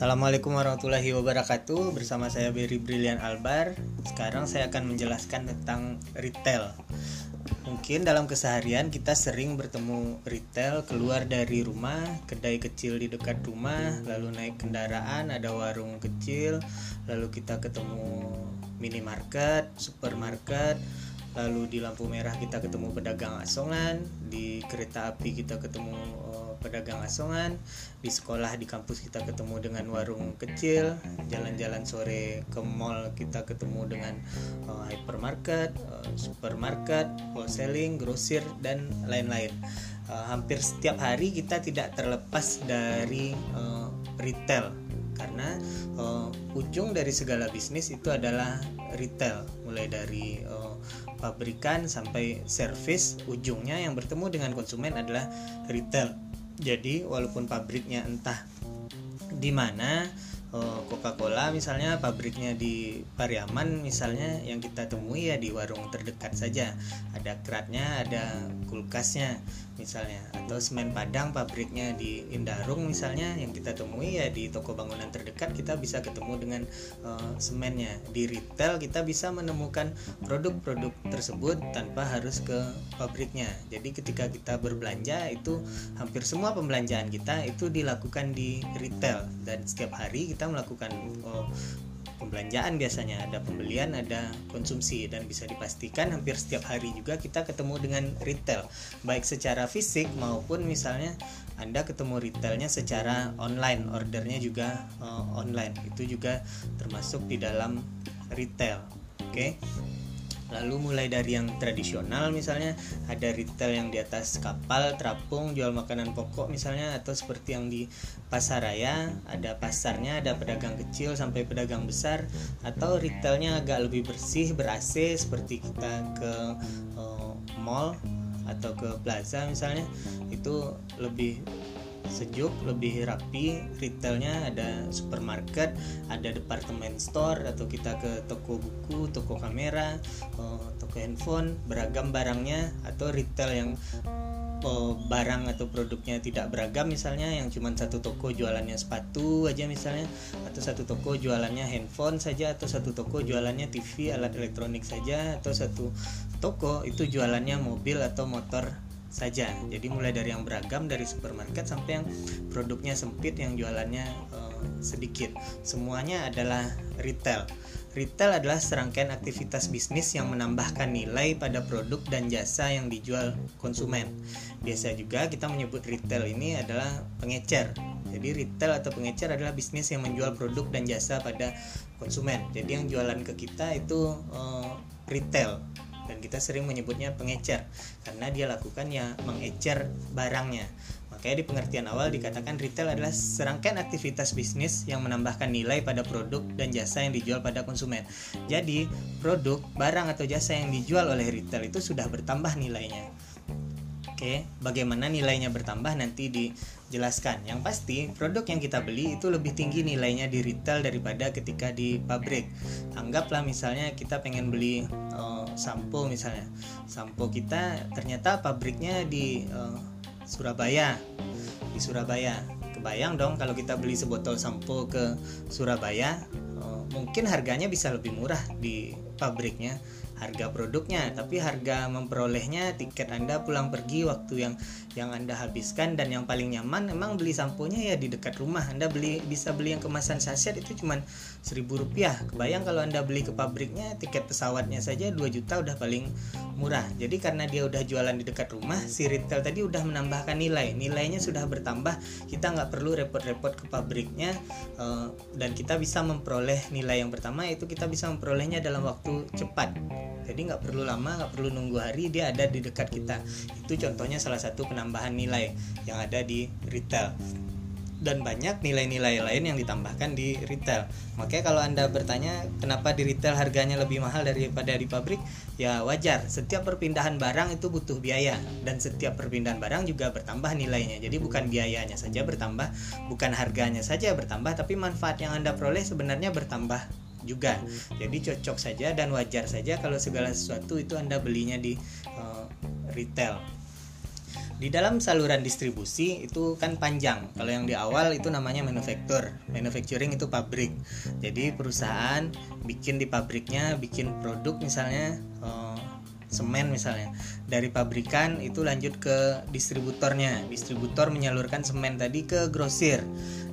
Assalamualaikum warahmatullahi wabarakatuh. Bersama saya Berry Brilian Albar. Sekarang saya akan menjelaskan tentang retail. Mungkin dalam keseharian kita sering bertemu retail Keluar dari rumah, kedai kecil di dekat rumah Lalu naik kendaraan, ada warung kecil Lalu kita ketemu minimarket, supermarket lalu di lampu merah kita ketemu pedagang asongan di kereta api kita ketemu uh, pedagang asongan di sekolah di kampus kita ketemu dengan warung kecil jalan-jalan sore ke mall kita ketemu dengan uh, hypermarket uh, supermarket wholesaling grosir dan lain-lain. Uh, hampir setiap hari kita tidak terlepas dari uh, retail. Karena uh, ujung dari segala bisnis itu adalah retail. Mulai dari uh, pabrikan sampai service ujungnya yang bertemu dengan konsumen adalah retail jadi walaupun pabriknya entah di mana Oh, Coca-Cola misalnya pabriknya di Pariaman misalnya yang kita temui ya di warung terdekat saja. Ada keratnya ada kulkasnya misalnya. Atau semen Padang pabriknya di Indarung misalnya yang kita temui ya di toko bangunan terdekat kita bisa ketemu dengan uh, semennya. Di retail kita bisa menemukan produk-produk tersebut tanpa harus ke pabriknya. Jadi ketika kita berbelanja itu hampir semua pembelanjaan kita itu dilakukan di retail. Dan setiap hari kita melakukan oh, pembelanjaan biasanya. Ada pembelian ada konsumsi. Dan bisa dipastikan hampir setiap hari juga kita ketemu dengan retail. Baik secara fisik maupun misalnya anda ketemu retailnya secara online. Ordernya juga uh, online. Itu juga termasuk di dalam retail. Oke? okay? Lalu mulai dari yang tradisional misalnya ada retail yang di atas kapal, terapung, jual makanan pokok misalnya atau seperti yang di pasar raya ada pasarnya, ada pedagang kecil sampai pedagang besar atau retailnya agak lebih bersih, ber AC seperti kita ke uh, mall atau ke plaza misalnya itu lebih sejuk lebih rapi. Retailnya ada supermarket ada departemen store atau kita ke toko buku toko kamera eh, toko handphone beragam barangnya atau retail yang oh, barang atau produknya tidak beragam misalnya yang cuma satu toko jualannya sepatu aja misalnya atau satu toko jualannya handphone saja atau satu toko jualannya TV alat elektronik saja atau satu toko itu jualannya mobil atau motor saja. Jadi mulai dari yang beragam dari supermarket sampai yang produknya sempit yang jualannya uh, sedikit. Semuanya adalah retail. Retail adalah serangkaian aktivitas bisnis yang menambahkan nilai pada produk dan jasa yang dijual konsumen. Biasa juga kita menyebut retail ini adalah pengecer. Jadi retail atau pengecer adalah bisnis yang menjual produk dan jasa pada konsumen. Jadi yang jualan ke kita itu uh, retail dan kita sering menyebutnya pengecer karena dia lakukan ya mengecer barangnya. Makanya di pengertian awal dikatakan retail adalah serangkaian aktivitas bisnis yang menambahkan nilai pada produk dan jasa yang dijual pada konsumen. Jadi, produk, barang atau jasa yang dijual oleh retail itu sudah bertambah nilainya. Oke, bagaimana nilainya bertambah nanti dijelaskan. Yang pasti, produk yang kita beli itu lebih tinggi nilainya di retail daripada ketika di pabrik. Anggaplah misalnya kita pengen beli uh, sampo misalnya. Sampo kita ternyata pabriknya di uh, Surabaya. Di Surabaya. Kebayang dong kalau kita beli sebotol sampo ke Surabaya, uh, mungkin harganya bisa lebih murah di pabriknya harga produknya tapi harga memperolehnya tiket Anda pulang pergi waktu yang yang Anda habiskan dan yang paling nyaman memang beli samponya ya di dekat rumah. Anda beli bisa beli yang kemasan saset itu cuma seribu rupiah. Kebayang kalau Anda beli ke pabriknya tiket pesawatnya saja 2 juta udah paling murah. Jadi karena dia udah jualan di dekat rumah si retail tadi udah menambahkan nilai. Nilainya sudah bertambah kita nggak perlu repot-repot ke pabriknya eh, dan kita bisa memperoleh nilai yang pertama itu kita bisa memperolehnya dalam waktu cepat jadi nggak perlu lama nggak perlu nunggu hari dia ada di dekat kita itu contohnya salah satu penambahan nilai yang ada di retail dan banyak nilai-nilai lain yang ditambahkan di retail. Makanya kalau Anda bertanya kenapa di retail harganya lebih mahal daripada di pabrik, ya wajar. Setiap perpindahan barang itu butuh biaya dan setiap perpindahan barang juga bertambah nilainya. Jadi bukan biayanya saja bertambah, bukan harganya saja bertambah, tapi manfaat yang Anda peroleh sebenarnya bertambah juga. Jadi cocok saja dan wajar saja kalau segala sesuatu itu Anda belinya di uh, retail. di dalam saluran distribusi itu kan panjang. Kalau yang di awal itu namanya manufaktur. Manufacturing itu pabrik. Jadi perusahaan bikin di pabriknya, bikin produk misalnya uh, semen misalnya. Dari pabrikan itu lanjut ke distributornya. Distributor menyalurkan semen tadi ke grosir.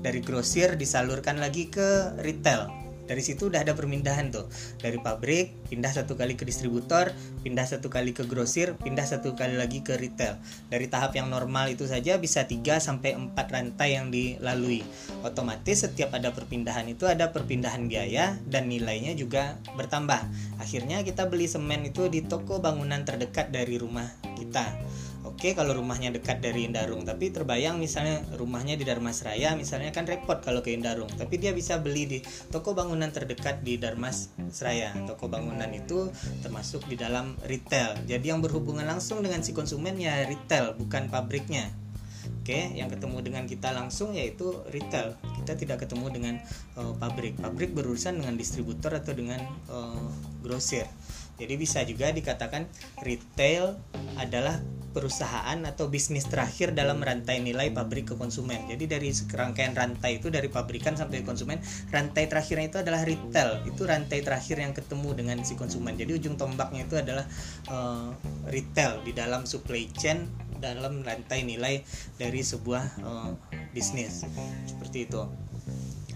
Dari grosir disalurkan lagi ke retail dari situ udah ada permindahan tuh. Dari pabrik pindah satu kali ke distributor pindah satu kali ke grosir pindah satu kali lagi ke retail. Dari tahap yang normal itu saja bisa 3 sampai 4 rantai yang dilalui. Otomatis setiap ada perpindahan itu ada perpindahan biaya dan nilainya juga bertambah. Akhirnya kita beli semen itu di toko bangunan terdekat dari rumah kita Oke kalau rumahnya dekat dari Indarung tapi terbayang misalnya rumahnya di Darmas Raya misalnya kan repot kalau ke Indarung tapi dia bisa beli di toko bangunan terdekat di Darmas Raya toko bangunan itu termasuk di dalam retail jadi yang berhubungan langsung dengan si konsumen ya retail bukan pabriknya Oke, yang ketemu dengan kita langsung yaitu retail. Kita tidak ketemu dengan uh, pabrik. Pabrik berurusan dengan distributor atau dengan uh, grosir. Jadi bisa juga dikatakan retail adalah perusahaan atau bisnis terakhir dalam rantai nilai pabrik ke konsumen. Jadi dari rangkaian rantai itu dari pabrikan sampai konsumen, rantai terakhirnya itu adalah retail. Itu rantai terakhir yang ketemu dengan si konsumen. Jadi ujung tombaknya itu adalah uh, retail di dalam supply chain dalam rantai nilai dari sebuah uh, bisnis. Seperti itu.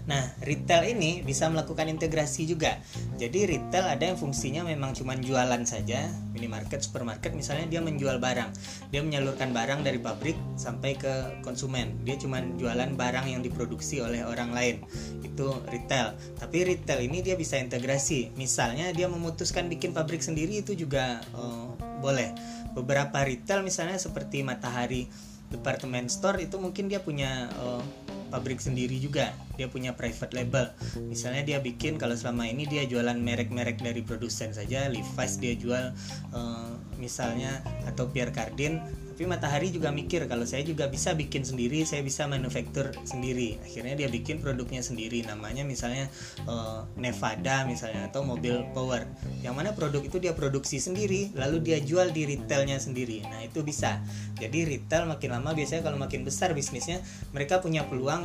Nah, retail ini bisa melakukan integrasi juga. Jadi retail ada yang fungsinya memang cuma jualan saja, minimarket, supermarket misalnya dia menjual barang. Dia menyalurkan barang dari pabrik sampai ke konsumen. Dia cuma jualan barang yang diproduksi oleh orang lain. Itu retail. Tapi retail ini dia bisa integrasi. Misalnya dia memutuskan bikin pabrik sendiri itu juga uh, boleh. Beberapa retail misalnya seperti Matahari department store itu mungkin dia punya uh, pabrik sendiri juga. Dia punya private label. Misalnya dia bikin kalau selama ini dia jualan merek-merek dari produsen saja. Levi's dia jual uh, misalnya atau Pierre Cardin tapi Matahari juga mikir kalau saya juga bisa bikin sendiri saya bisa manufaktur sendiri. Akhirnya dia bikin produknya sendiri namanya misalnya uh, Nevada misalnya atau mobil power. Yang mana produk itu dia produksi sendiri lalu dia jual di retailnya sendiri. Nah itu bisa. Jadi retail makin lama biasanya kalau makin besar bisnisnya mereka punya peluang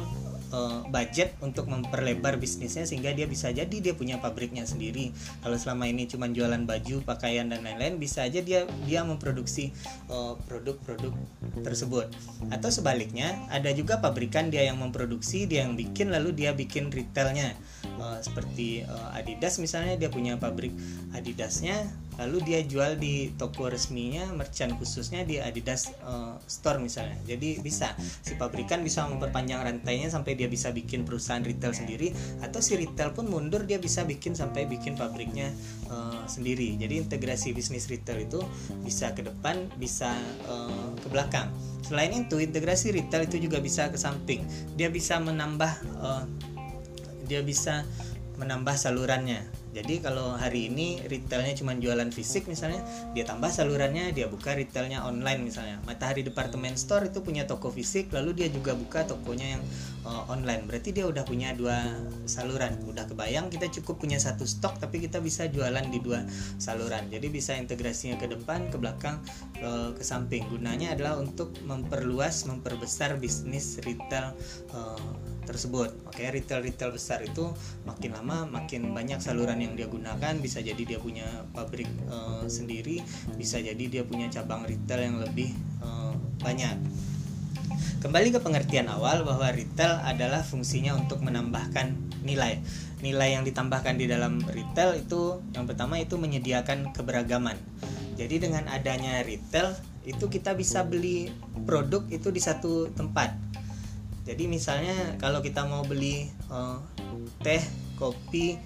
uh, budget untuk memperlebar bisnisnya sehingga dia bisa jadi dia punya pabriknya sendiri. Kalau selama ini cuma jualan baju, pakaian dan lain-lain, bisa aja dia dia memproduksi produk eh, produk-produk tersebut. Atau sebaliknya, ada juga pabrikan dia yang memproduksi, dia yang bikin lalu dia bikin retailnya. Uh, seperti uh, Adidas misalnya dia punya pabrik Adidasnya lalu dia jual di toko resminya merchant khususnya di Adidas uh, store misalnya. Jadi bisa si pabrikan bisa memperpanjang rantainya sampai dia bisa bikin perusahaan retail sendiri atau si retail pun mundur dia bisa bikin sampai bikin pabriknya uh, sendiri. Jadi integrasi bisnis retail itu bisa ke depan bisa uh, ke belakang. Selain itu integrasi retail itu juga bisa ke samping. Dia bisa menambah uh, dia bisa menambah salurannya jadi kalau hari ini retailnya cuma jualan fisik misalnya, dia tambah salurannya, dia buka retailnya online misalnya. Matahari Department Store itu punya toko fisik, lalu dia juga buka tokonya yang uh, online. Berarti dia udah punya dua saluran. Udah kebayang kita cukup punya satu stok, tapi kita bisa jualan di dua saluran. Jadi bisa integrasinya ke depan, ke belakang, uh, ke samping. Gunanya adalah untuk memperluas, memperbesar bisnis retail uh, tersebut. Oke, retail-retail besar itu makin lama makin banyak saluran yang dia gunakan. Bisa jadi dia punya pabrik uh, sendiri, bisa jadi dia punya cabang retail yang lebih uh, banyak. Kembali ke pengertian awal bahwa retail adalah fungsinya untuk menambahkan nilai. Nilai yang ditambahkan di dalam retail itu yang pertama itu menyediakan keberagaman. Jadi dengan adanya retail itu kita bisa beli produk itu di satu tempat jadi misalnya kalau kita mau beli uh, teh kopi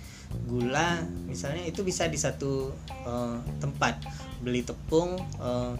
gula misalnya itu bisa di satu uh, tempat. Beli tepung uh,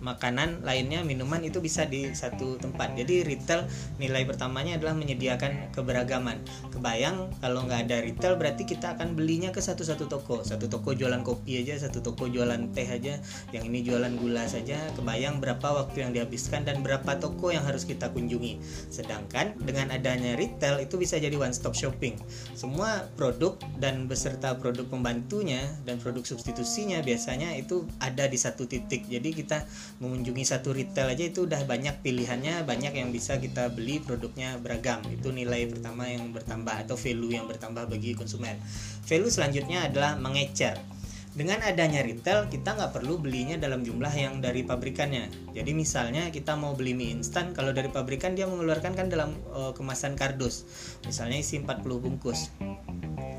makanan lainnya minuman itu bisa di satu tempat. Jadi retail nilai pertamanya adalah menyediakan keberagaman. Kebayang kalau nggak ada retail berarti kita akan belinya ke satu-satu toko. Satu toko jualan kopi aja satu toko jualan teh aja yang ini jualan gula saja. Kebayang berapa waktu yang dihabiskan dan berapa toko yang harus kita kunjungi. Sedangkan dengan adanya retail itu bisa jadi one stop shopping. Semua produk dan beserta produk pembantunya dan produk substitusinya biasanya itu ada di satu titik. Jadi kita mengunjungi satu retail aja itu udah banyak pilihannya banyak yang bisa kita beli produknya beragam. Itu nilai pertama yang bertambah atau value yang bertambah bagi konsumen. Value selanjutnya adalah mengecer. Dengan adanya retail kita nggak perlu belinya dalam jumlah yang dari pabrikannya. Jadi misalnya kita mau beli mie instan kalau dari pabrikan dia mengeluarkan kan dalam uh, kemasan kardus. Misalnya isi 40 bungkus.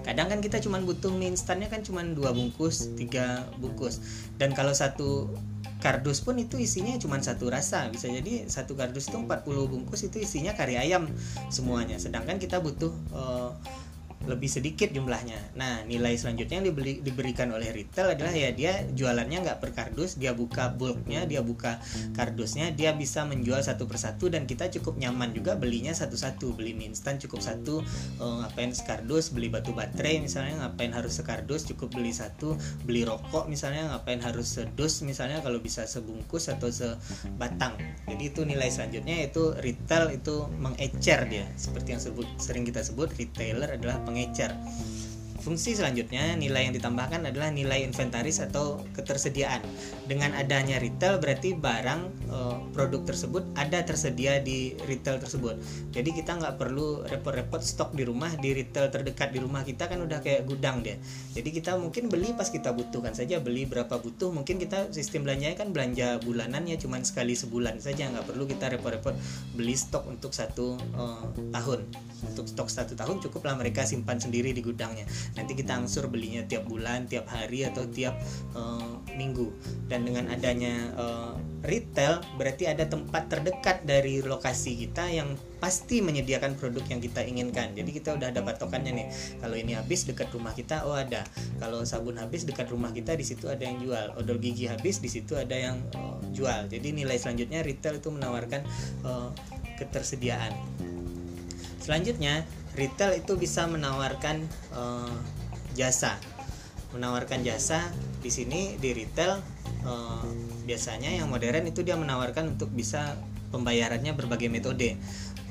Kadang kan kita cuma butuh mie instannya kan cuma dua bungkus tiga bungkus. Dan kalau satu kardus pun itu isinya cuma satu rasa bisa jadi satu kardus itu 40 bungkus itu isinya kari ayam semuanya. Sedangkan kita butuh uh, lebih sedikit jumlahnya. Nah, nilai selanjutnya yang dibeli, diberikan oleh retail adalah ya dia jualannya nggak per kardus, dia buka bulknya, dia buka kardusnya, dia bisa menjual satu persatu dan kita cukup nyaman juga belinya satu-satu. Beli mie instan cukup satu, uh, ngapain sekardus, beli batu baterai misalnya ngapain harus sekardus, cukup beli satu, beli rokok misalnya ngapain harus sedus misalnya kalau bisa sebungkus atau sebatang. Jadi itu nilai selanjutnya itu retail itu mengecer dia seperti yang sebut, sering kita sebut retailer adalah pengecer. Fungsi selanjutnya nilai yang ditambahkan adalah nilai inventaris atau ketersediaan. Dengan adanya retail berarti barang e, produk tersebut ada tersedia di retail tersebut. Jadi kita nggak perlu repot-repot stok di rumah di retail terdekat di rumah kita kan udah kayak gudang deh. Jadi kita mungkin beli pas kita butuhkan saja beli berapa butuh. Mungkin kita sistem belanjanya kan belanja bulanan ya cuma sekali sebulan saja nggak perlu kita repot-repot beli stok untuk satu e, tahun. Untuk stok satu tahun cukuplah mereka simpan sendiri di gudangnya nanti kita angsur belinya tiap bulan tiap hari atau tiap uh, minggu. Dan dengan adanya uh, retail berarti ada tempat terdekat dari lokasi kita yang pasti menyediakan produk yang kita inginkan. Jadi kita udah ada patokannya nih. Kalau ini habis dekat rumah kita oh ada. Kalau sabun habis dekat rumah kita di situ ada yang jual. Odol gigi habis di situ ada yang uh, jual. Jadi nilai selanjutnya retail itu menawarkan uh, ketersediaan. Selanjutnya retail itu bisa menawarkan uh, jasa. Menawarkan jasa di sini di retail uh, biasanya yang modern itu dia menawarkan untuk bisa pembayarannya berbagai metode.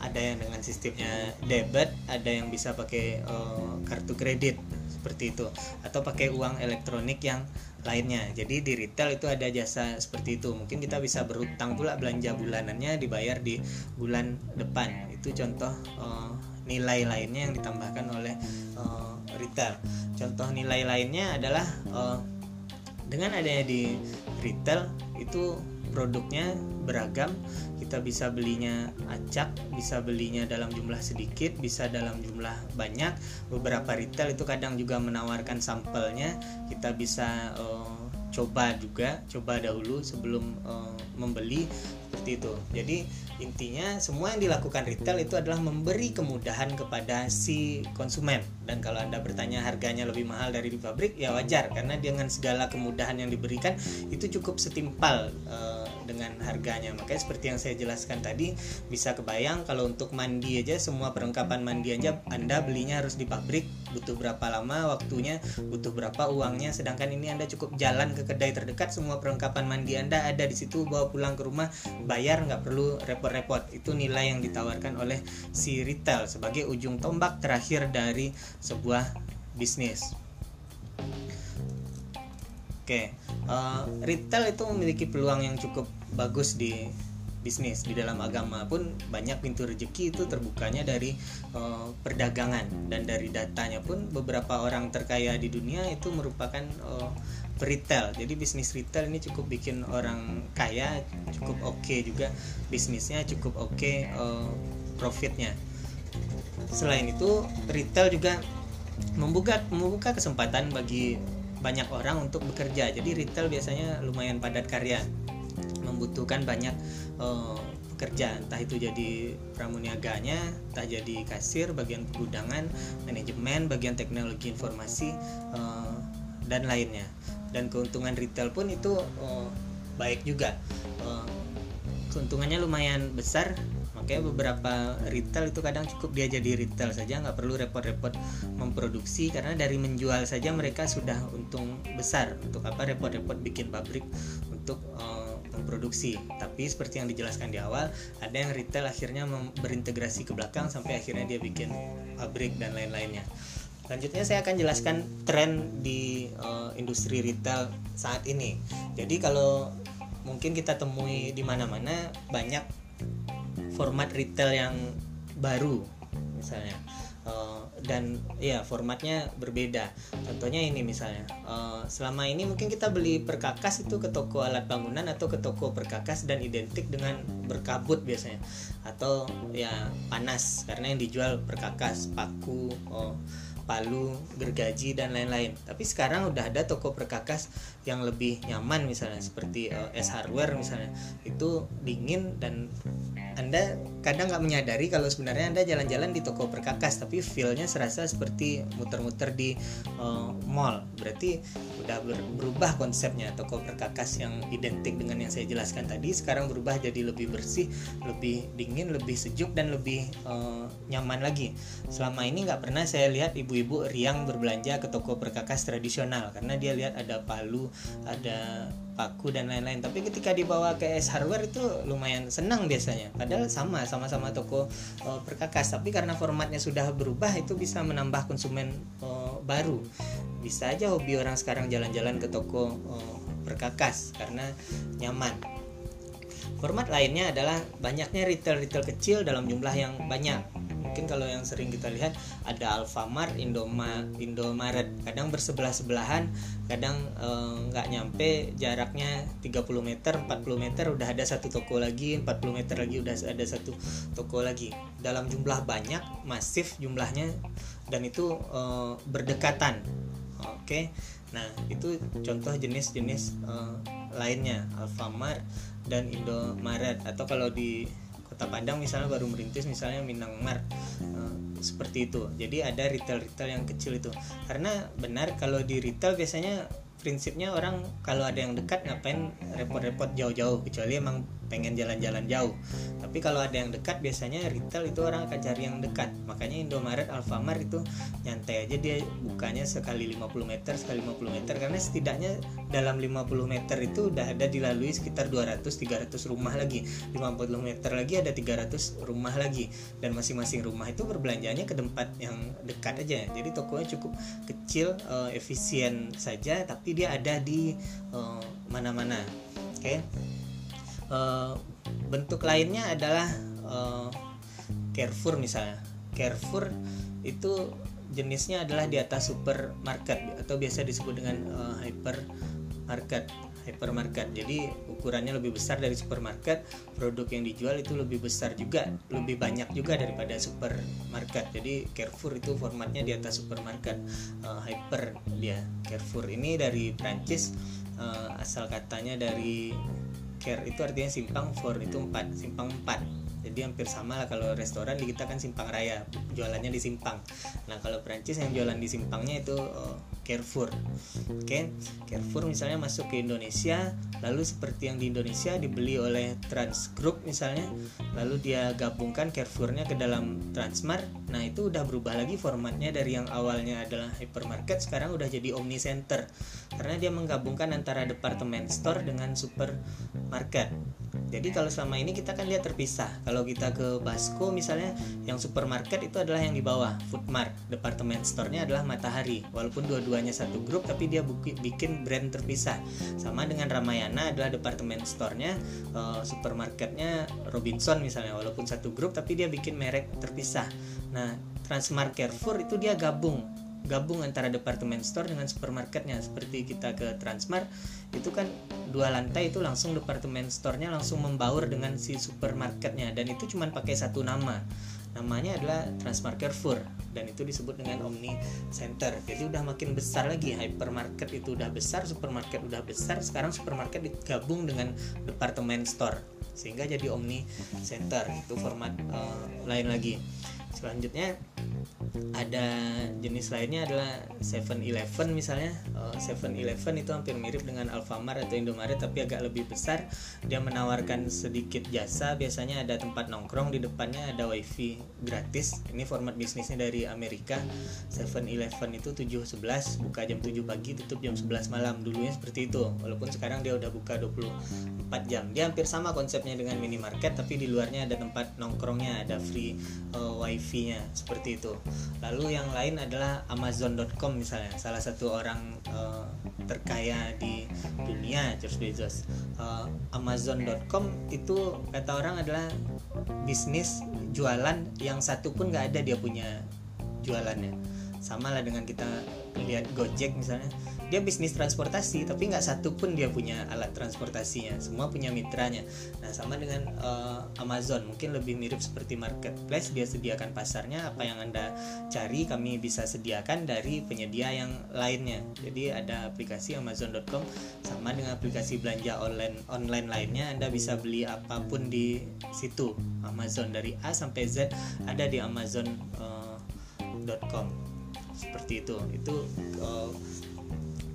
Ada yang dengan sistemnya debit ada yang bisa pakai uh, kartu kredit seperti itu. Atau pakai uang elektronik yang lainnya. Jadi di retail itu ada jasa seperti itu. Mungkin kita bisa berutang pula belanja bulanannya dibayar di bulan depan. Itu contoh uh, nilai lainnya yang ditambahkan oleh uh, retail. Contoh nilai lainnya adalah uh, dengan adanya di retail itu produknya beragam. Kita bisa belinya acak bisa belinya dalam jumlah sedikit bisa dalam jumlah banyak. Beberapa retail itu kadang juga menawarkan sampelnya. Kita bisa uh, coba juga coba dahulu sebelum uh, membeli seperti itu. Jadi intinya semua yang dilakukan retail itu adalah memberi kemudahan kepada si konsumen. Dan kalau anda bertanya harganya lebih mahal dari di pabrik ya wajar. Karena dengan segala kemudahan yang diberikan itu cukup setimpal uh, dengan harganya. Makanya seperti yang saya jelaskan tadi bisa kebayang kalau untuk mandi aja semua perlengkapan mandi aja anda belinya harus di pabrik butuh berapa lama waktunya butuh berapa uangnya. Sedangkan ini anda cukup jalan ke kedai terdekat semua perlengkapan mandi anda ada di situ bawa pulang ke rumah bayar nggak perlu repot-repot. Itu nilai yang ditawarkan oleh si retail sebagai ujung tombak terakhir dari sebuah bisnis. Oke uh, retail itu memiliki peluang yang cukup bagus di bisnis di dalam agama pun banyak pintu rezeki itu terbukanya dari uh, perdagangan. Dan dari datanya pun beberapa orang terkaya di dunia itu merupakan uh, retail. Jadi bisnis retail ini cukup bikin orang kaya cukup oke okay juga bisnisnya cukup oke okay, uh, profitnya. Selain itu retail juga membuka membuka kesempatan bagi banyak orang untuk bekerja. Jadi retail biasanya lumayan padat karya membutuhkan banyak uh, entah itu jadi pramuniaganya entah jadi kasir bagian pergudangan manajemen bagian teknologi informasi uh, dan lainnya. Dan keuntungan retail pun itu uh, baik juga. Uh, keuntungannya lumayan besar makanya beberapa retail itu kadang cukup dia jadi retail saja nggak perlu repot-repot memproduksi karena dari menjual saja mereka sudah untung besar. Untuk apa repot-repot bikin pabrik untuk uh, memproduksi. Tapi seperti yang dijelaskan di awal ada yang retail akhirnya berintegrasi ke belakang sampai akhirnya dia bikin pabrik dan lain-lainnya. Selanjutnya saya akan jelaskan tren di uh, industri retail saat ini. Jadi kalau mungkin kita temui di mana-mana banyak format retail yang baru misalnya. Uh, dan ya formatnya berbeda. Contohnya ini misalnya. Uh, selama ini mungkin kita beli perkakas itu ke toko alat bangunan atau ke toko perkakas dan identik dengan berkabut biasanya. Atau ya panas karena yang dijual perkakas paku uh, palu, gergaji dan lain-lain. Tapi sekarang udah ada toko perkakas yang lebih nyaman misalnya. Seperti uh, S Hardware misalnya. Itu dingin dan anda kadang nggak menyadari kalau sebenarnya Anda jalan-jalan di toko perkakas tapi feelnya serasa seperti muter-muter di uh, mall. Berarti udah ber berubah konsepnya toko perkakas yang identik dengan yang saya jelaskan tadi sekarang berubah jadi lebih bersih, lebih dingin, lebih sejuk dan lebih uh, nyaman lagi. Selama ini nggak pernah saya lihat ibu-ibu riang berbelanja ke toko perkakas tradisional karena dia lihat ada palu, ada paku dan lain-lain. Tapi ketika dibawa ke S Hardware itu lumayan senang biasanya. Padahal sama sama-sama toko uh, perkakas. Tapi karena formatnya sudah berubah itu bisa menambah konsumen uh, baru. Bisa aja hobi orang sekarang jalan-jalan ke toko uh, perkakas karena nyaman. Format lainnya adalah banyaknya retail-retail kecil dalam jumlah yang banyak mungkin kalau yang sering kita lihat ada Alfamart, Indoma, Indomaret. Kadang bersebelah sebelahan kadang eh, nggak eh, nyampe jaraknya 30 meter 40 meter udah ada satu toko lagi 40 meter lagi udah ada satu toko lagi. Dalam jumlah banyak masif jumlahnya dan itu eh, berdekatan. Oke? Okay? nah itu contoh jenis-jenis eh, lainnya Alfamart dan Indomaret. Atau kalau di Kota Padang misalnya baru merintis misalnya Minang Mart uh, seperti itu. Jadi ada retail-retail yang kecil itu. Karena benar kalau di retail biasanya prinsipnya orang kalau ada yang dekat ngapain repot-repot jauh-jauh. Kecuali emang pengen jalan-jalan jauh. Tapi kalau ada yang dekat biasanya retail itu orang akan cari yang dekat. Makanya Indomaret Alfamart itu nyantai aja dia bukanya sekali 50 meter sekali 50 meter. Karena setidaknya dalam 50 meter itu udah ada dilalui sekitar 200-300 rumah lagi. 50 meter lagi ada 300 rumah lagi. Dan masing-masing rumah itu berbelanjanya ke tempat yang dekat aja. Jadi tokonya cukup kecil uh, efisien saja tapi dia ada di uh, mana-mana. Oke? okay? Uh, bentuk lainnya adalah uh, Carrefour misalnya. Carrefour itu jenisnya adalah di atas supermarket atau biasa disebut dengan uh, hypermarket hypermarket. Jadi ukurannya lebih besar dari supermarket produk yang dijual itu lebih besar juga lebih banyak juga daripada supermarket. Jadi Carrefour itu formatnya di atas supermarket. Uh, hyper dia. Carrefour ini dari Prancis asal katanya dari care itu artinya simpang for itu empat simpang empat. Jadi hampir sama lah kalau restoran di kita kan simpang raya jualannya di simpang. Nah kalau Prancis yang jualan di simpangnya itu uh, Carrefour. Oke okay? Carrefour misalnya masuk ke Indonesia lalu seperti yang di Indonesia dibeli oleh Trans Group misalnya lalu dia gabungkan Carrefournya ke dalam Transmart. Nah itu udah berubah lagi formatnya dari yang awalnya adalah hypermarket sekarang udah jadi omni center. Karena dia menggabungkan antara departemen store dengan supermarket jadi kalau selama ini kita kan lihat terpisah. Kalau kita ke Basco misalnya yang supermarket itu adalah yang di bawah Foodmart. Departemen store-nya adalah Matahari. Walaupun dua-dua keduanya satu grup tapi dia bikin brand terpisah. Sama dengan Ramayana adalah departemen store-nya uh, supermarketnya Robinson misalnya. Walaupun satu grup tapi dia bikin merek terpisah. Nah Transmart Carrefour itu dia gabung gabung antara departemen store dengan supermarketnya. Seperti kita ke Transmart itu kan dua lantai itu langsung departemen store-nya langsung membaur dengan si supermarketnya. Dan itu cuma pakai satu nama. Namanya adalah Transmart Carrefour. Dan itu disebut dengan Omni Center. Jadi udah makin besar lagi hypermarket itu udah besar supermarket udah besar sekarang supermarket digabung dengan departemen store. Sehingga jadi Omni Center. Itu format uh, lain lagi selanjutnya ada jenis lainnya adalah 7-Eleven misalnya. 7-Eleven itu hampir mirip dengan Alfamart atau Indomaret tapi agak lebih besar. Dia menawarkan sedikit jasa. Biasanya ada tempat nongkrong di depannya ada wifi gratis. Ini format bisnisnya dari Amerika. 7-Eleven itu 7.11 buka jam 7 pagi tutup jam 11 malam. Dulunya seperti itu. Walaupun sekarang dia udah buka 24 jam. Dia hampir sama konsepnya dengan minimarket tapi di luarnya ada tempat nongkrongnya ada free uh, wifi-nya seperti itu. Lalu yang lain adalah Amazon.com misalnya salah satu orang uh, terkaya di dunia George Bezos. Uh, Amazon.com itu kata orang adalah bisnis jualan yang satu pun nggak ada dia punya jualannya. Sama lah dengan kita lihat Gojek misalnya dia bisnis transportasi tapi nggak satu pun dia punya alat transportasinya. Semua punya mitranya. Nah sama dengan uh, Amazon. Mungkin lebih mirip seperti marketplace. Dia sediakan pasarnya. Apa yang anda cari kami bisa sediakan dari penyedia yang lainnya. Jadi ada aplikasi Amazon.com sama dengan aplikasi belanja online online lainnya. Anda bisa beli apa pun di situ. Amazon dari A sampai Z ada di Amazon.com uh, seperti itu. Itu uh,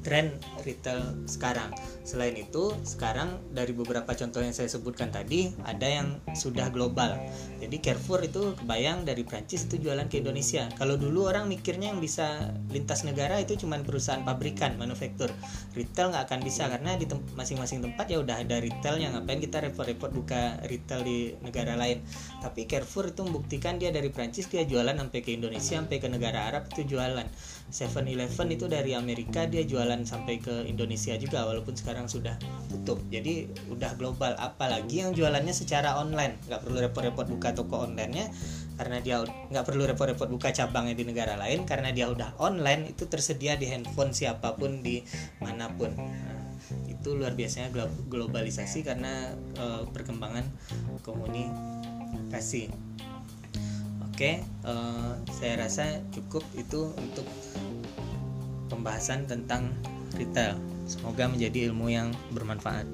tren retail sekarang. Selain itu, sekarang dari beberapa contoh yang saya sebutkan tadi, ada yang sudah global. Jadi Carrefour itu kebayang dari Prancis itu jualan ke Indonesia. Kalau dulu orang mikirnya yang bisa lintas negara itu cuma perusahaan pabrikan, manufaktur. Retail nggak akan bisa karena di masing-masing tem tempat ya udah ada retailnya. Ngapain kita repot-repot buka retail di negara lain? Tapi Carrefour itu membuktikan dia dari Prancis dia jualan sampai ke Indonesia, sampai ke negara Arab itu jualan. 7-Eleven itu dari Amerika dia jualan sampai ke Indonesia juga walaupun sekarang sudah tutup. Jadi udah global. Apalagi yang jualannya secara online. Nggak perlu repot-repot buka toko onlinenya karena dia nggak perlu repot-repot buka cabangnya di negara lain karena dia udah online itu tersedia di handphone siapa pun di mana pun. Nah, itu luar biasanya globalisasi karena uh, perkembangan komunikasi. Oke, uh, saya rasa cukup itu untuk pembahasan tentang retail. Semoga menjadi ilmu yang bermanfaat.